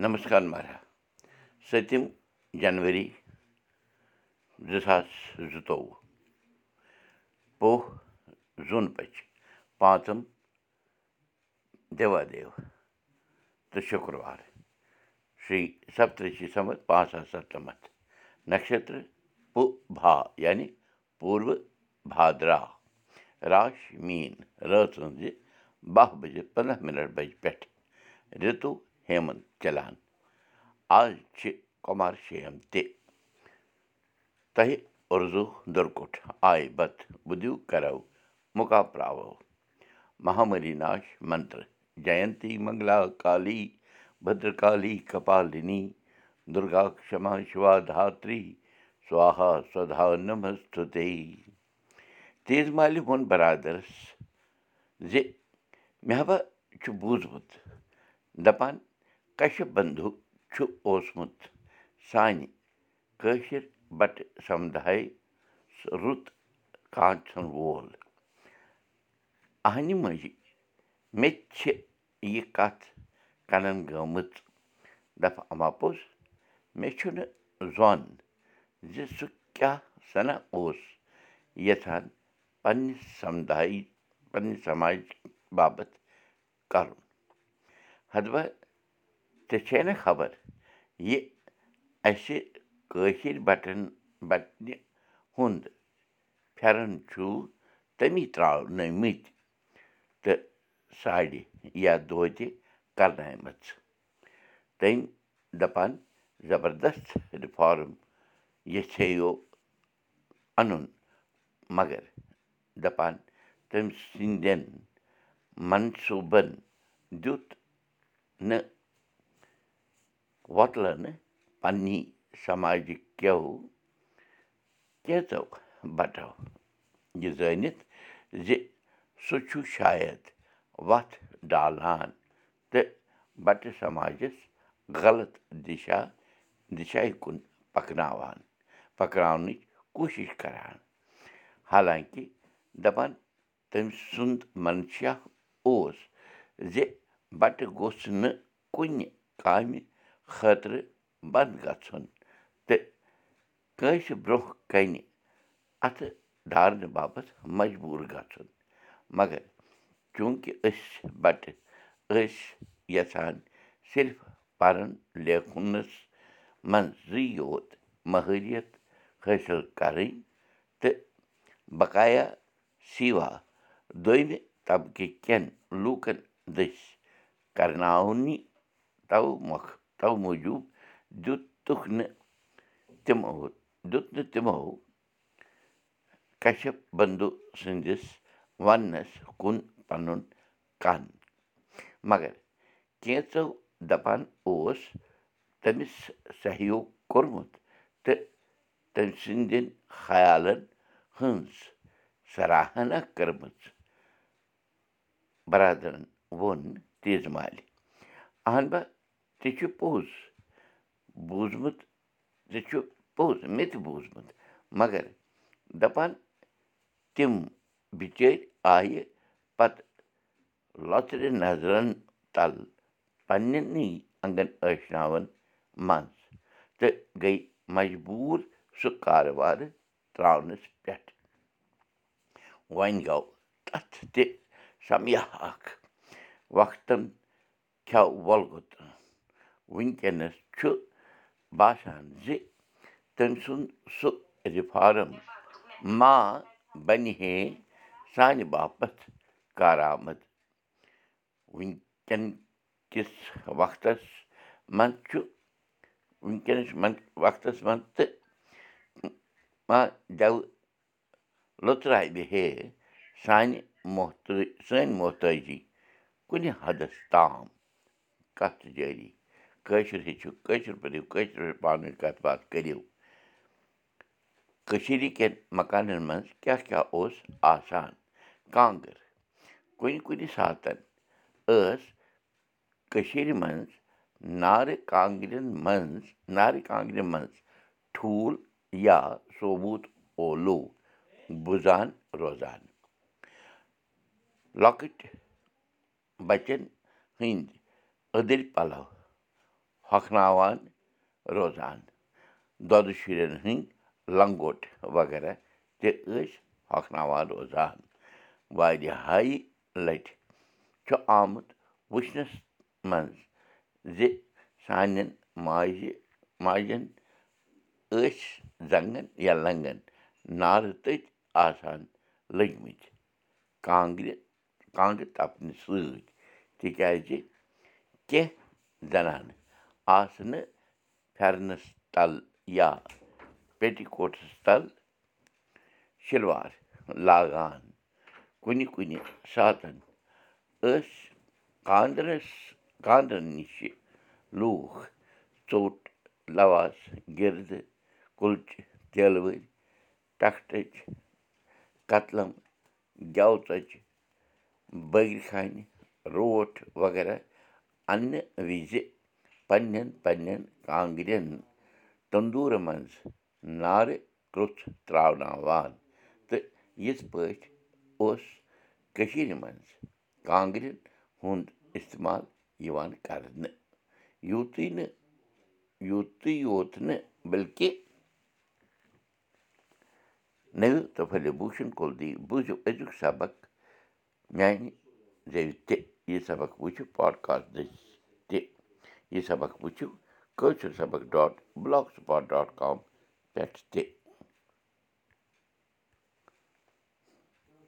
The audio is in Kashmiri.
نمسکار مہراج سٔتِم جنؤری زٕ ساس زٕتووُہ پوہ زوٗن پٔچ پانٛژم دیوادیو تہٕ شُکروار شری سپترشی سمت پانٛژھ ساس سَتنَمَتھ نَشتر پُ بھا یعنی پوٗرو بھادرا راش میٖن رٲژ ہٕنٛزِ باہ بجے پنٛداہ مِنٹ بجہِ پٮ۪ٹھ رِتُو ہیمنٛت چلان آز چھِ کُمار شیم تہِ تۄہہِ اُرزوٗ دُرکُٹھ آیہِ بت بُدِو کرو مُقابراوو مہامری ناش منتر جینتی منگلا کالی بدرکالی کپالنی دُرگا کما شِوا دھاتری سوہا سدا نمستُتے تیز مالہِ ووٚن برادرس زِ مےٚ ہا چھُ بوٗزمُت دَپان کشپ بنٛدھوٗ چھُ اوسمُت سانہِ کٲشِر بٹہٕ سمداے رُت کانٛژھن وول اہنہِ منٛجہِ مےٚ تہِ چھِ یہِ کتھ کنن گٔمٕژ دپہٕ اما پوٚز مےٚ چھُنہٕ زوٚن زِ سُہ کیٛاہ سنا اوس یژھان پننہِ سمداے پننہِ سماج باپتھ کرُن ہدوا ژےٚ چھے نہٕ خبر یہِ اَسہِ کٲشِر بٹن بٹنہِ ہُنٛد پھٮ۪رن چھُ تمی ترٛاونٲمٕتۍ تہٕ ساڑِ یا دوتہِ کرنایمَژ تٔمۍ دپان زبردست رِفارم یژھیو اَنُن مگر دپان تٔمۍ سٕنٛدٮ۪ن منصوٗبن دیُت نہٕ وۄتلَنہٕ پنٛنی سماجِکیو کینٛژو بٹو یہِ زٲنِتھ زِ سُہ چھُ شاید وَتھ ڈالان تہٕ بٹہٕ سماجس غلط دِشا دِشاے کُن پکناوان پکناونٕچ کوٗشِش کران حالانکہِ دپان تٔمۍ سُنٛد منشا اوس زِ بٹہٕ گوٚژھ نہٕ کُنہِ کامہِ خٲطرٕ بنٛد گژھُن تہٕ کٲنٛسہِ برٛونٛہہ کنہِ اَتھٕ ڈارنہٕ باپتھ مجبوٗر گژھُن۔ مگر چوٗنٛکہِ أسۍ بٹہٕ ٲسۍ یژھان صرف پرُن لیکھنس منٛزٕے یوت مہٲرِیت حٲصِل کرٕنۍ تہٕ بقایا سیوا دوٚیمہِ طبقہٕ کٮ۪ن لوٗکن دٔسۍ کرناونہِ تو مۄکھ تو موٗجوٗب دِتُکھ نہٕ تِمو دیُت نہٕ تِمو کشپ بنٛدھوٗ سٕنٛدِس وننس کُن پنُن کن مگر کینٛژو دپان اوس تٔمِس سہیوگ کوٚرمُت تہٕ تٔمۍ سٕنٛدٮ۪ن خیالن ہٕنٛز سراہنا کٔرمٕژ برادرن ووٚن تیز مالہِ اہن با ژےٚ چھُ پوٚز بوٗزمُت ژےٚ چھُ پوٚز مےٚ تہِ بوٗزمُت مگر دپان تِم بِچٲرۍ آیہِ پتہٕ لۄژرِ نظرن تل پنٛنٮ۪نٕے انگن ٲشناون منٛز تہٕ گٔے مجبوٗر سُہ کارٕبارٕ ترٛاونس پٮ۪ٹھ وۄنۍ گوٚو تتھ تہِ سمیا اکھ وقتن کھٮ۪و وولگُت وٕنکٮ۪نس چھُ باسان زِ تٔمۍ سُنٛد سُہ رِفارم ما بنہِ ہے سانہِ باپتھ کارآمد وٕنکٮ۪ن کِس وقتس منٛز چھُ وٕنکٮ۪نس وقتس منٛز تہٕ ما دو لُترایہِ ہے سانہِ محت سٲنۍ محتٲجی کُنہِ حدس تام کتھ جٲری کٲشُر ہیٚچھِو کٲشُر پٔرِو کٲشِر پٲٹھۍ پانہٕ ؤنۍ کَتھ باتھ کٔرِو۔ کٔشیٖرِ کٮ۪ن مکانن منٛز کیٛاہ کیٛاہ اوس آسان؟ کانٛگٕر۔ کُنہِ کُنہِ ساتن ٲس کٔشیٖرِ منٛز نارٕ کانٛگرٮ۪ن منٛز نارِ کانٛگرِ منٛز ٹھوٗل یا صوبوٗت اولوٗ بُزان روزان۔ لۄکٕٹۍ بچن ہٕنٛدۍ أدٕرۍ پَلو ہۄکھناوان روزان دۄدٕ شُرٮ۪ن ہٕنٛدۍ لنٛگوٹ وغیرہ تہِ ٲسۍ ہۄکھناوان روزان واریاہہِ لَٹہِ چھُ آمُت وٕچھنَس منٛز زِ سانٮ۪ن ماجہِ ماجٮ۪ن ٲسۍ زنٛگَن یا لنٛگَن نارٕ تٔتۍ آسان لٔگۍمٕتۍ کانٛگرِ کانٛگرِ تَپنہٕ سۭتۍ تِکیٛازِ کیٚنٛہہ زَنانہٕ آسہٕ نہٕ پھٮ۪رنَس تَل یا پیٚٹِکوٹَس تَل شِلوار لاگان کُنہِ کُنہِ ساتَن ٲسۍ خانٛدرَس خانٛدرَن نِشہِ لوٗکھ ژوٚٹ لَواس گِردٕ کُلچہِ تیلہٕ وٲلۍ ٹَکھٹٕچ کَتلَم گٮ۪و ژۄچہِ بٲگرِ خانہِ روٹھ وغیرہ اَننہٕ وِزِ پنٛنٮ۪ن پنٛنٮ۪ن کانٛگرٮ۪ن تندوٗرٕ منٛز نارٕ کُرٛژھ ترٛاوناوان تہٕ یِتھ پٲٹھۍ اوس کٔشیٖرِ منٛز کانٛگرٮ۪ن ہُنٛد اِستعمال یِوان کَرنہٕ یوٗتٕے نہٕ یوٗتٕے یوت نہٕ بٔلکہِ نٔوِو تہٕ پھٔلِو بوٗشَن کولدی بوٗزِو أزیُک سبق میٛانہِ زیٚوِ تہِ یہِ سبق وٕچھِو پاڈکاسٹ تہِ یہِ سبق وٕچھِو کٲشِر سبق dot blogspot dot com پٮ۪ٹھ تہِ